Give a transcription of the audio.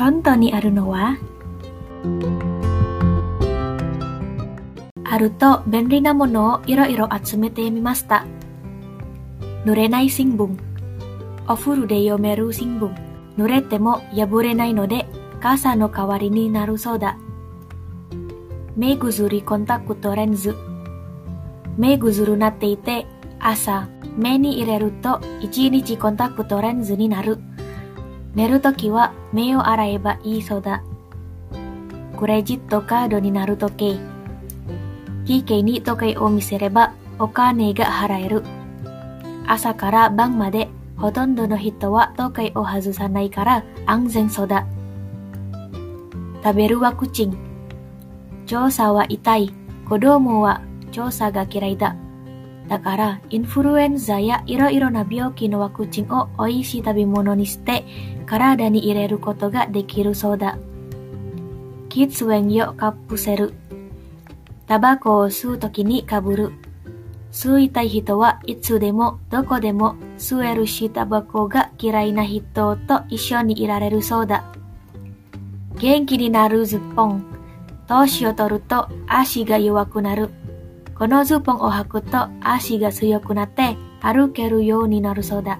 本当にあるのは？あると便利なものをいろいろ集めてみました。濡れない新聞。お風呂で読める新聞。濡れても破れないので傘の代わりになるそうだ。目薬コンタクトレンズ。目薬なっていて朝目に入れると一日コンタクトレンズになる。寝るときは目を洗えばいいそうだ。クレジットカードになる時計。PK に時計を見せればお金が払える。朝から晩までほとんどの人は時計を外さないから安全そうだ。食べるワクチン。調査は痛い。子供は調査が嫌いだ。だから、インフルエンザやいろいろな病気のワクチンを美味しい食べ物にして、体に入れることができるそうだ。喫煙をカップセル。タバコを吸うときにかぶる。吸いたい人はいつでもどこでも吸えるしタバコが嫌いな人と一緒にいられるそうだ。元気になるズッポン。年を取ると足が弱くなる。このズボンを履くと足が強くなって歩けるようになるそうだ。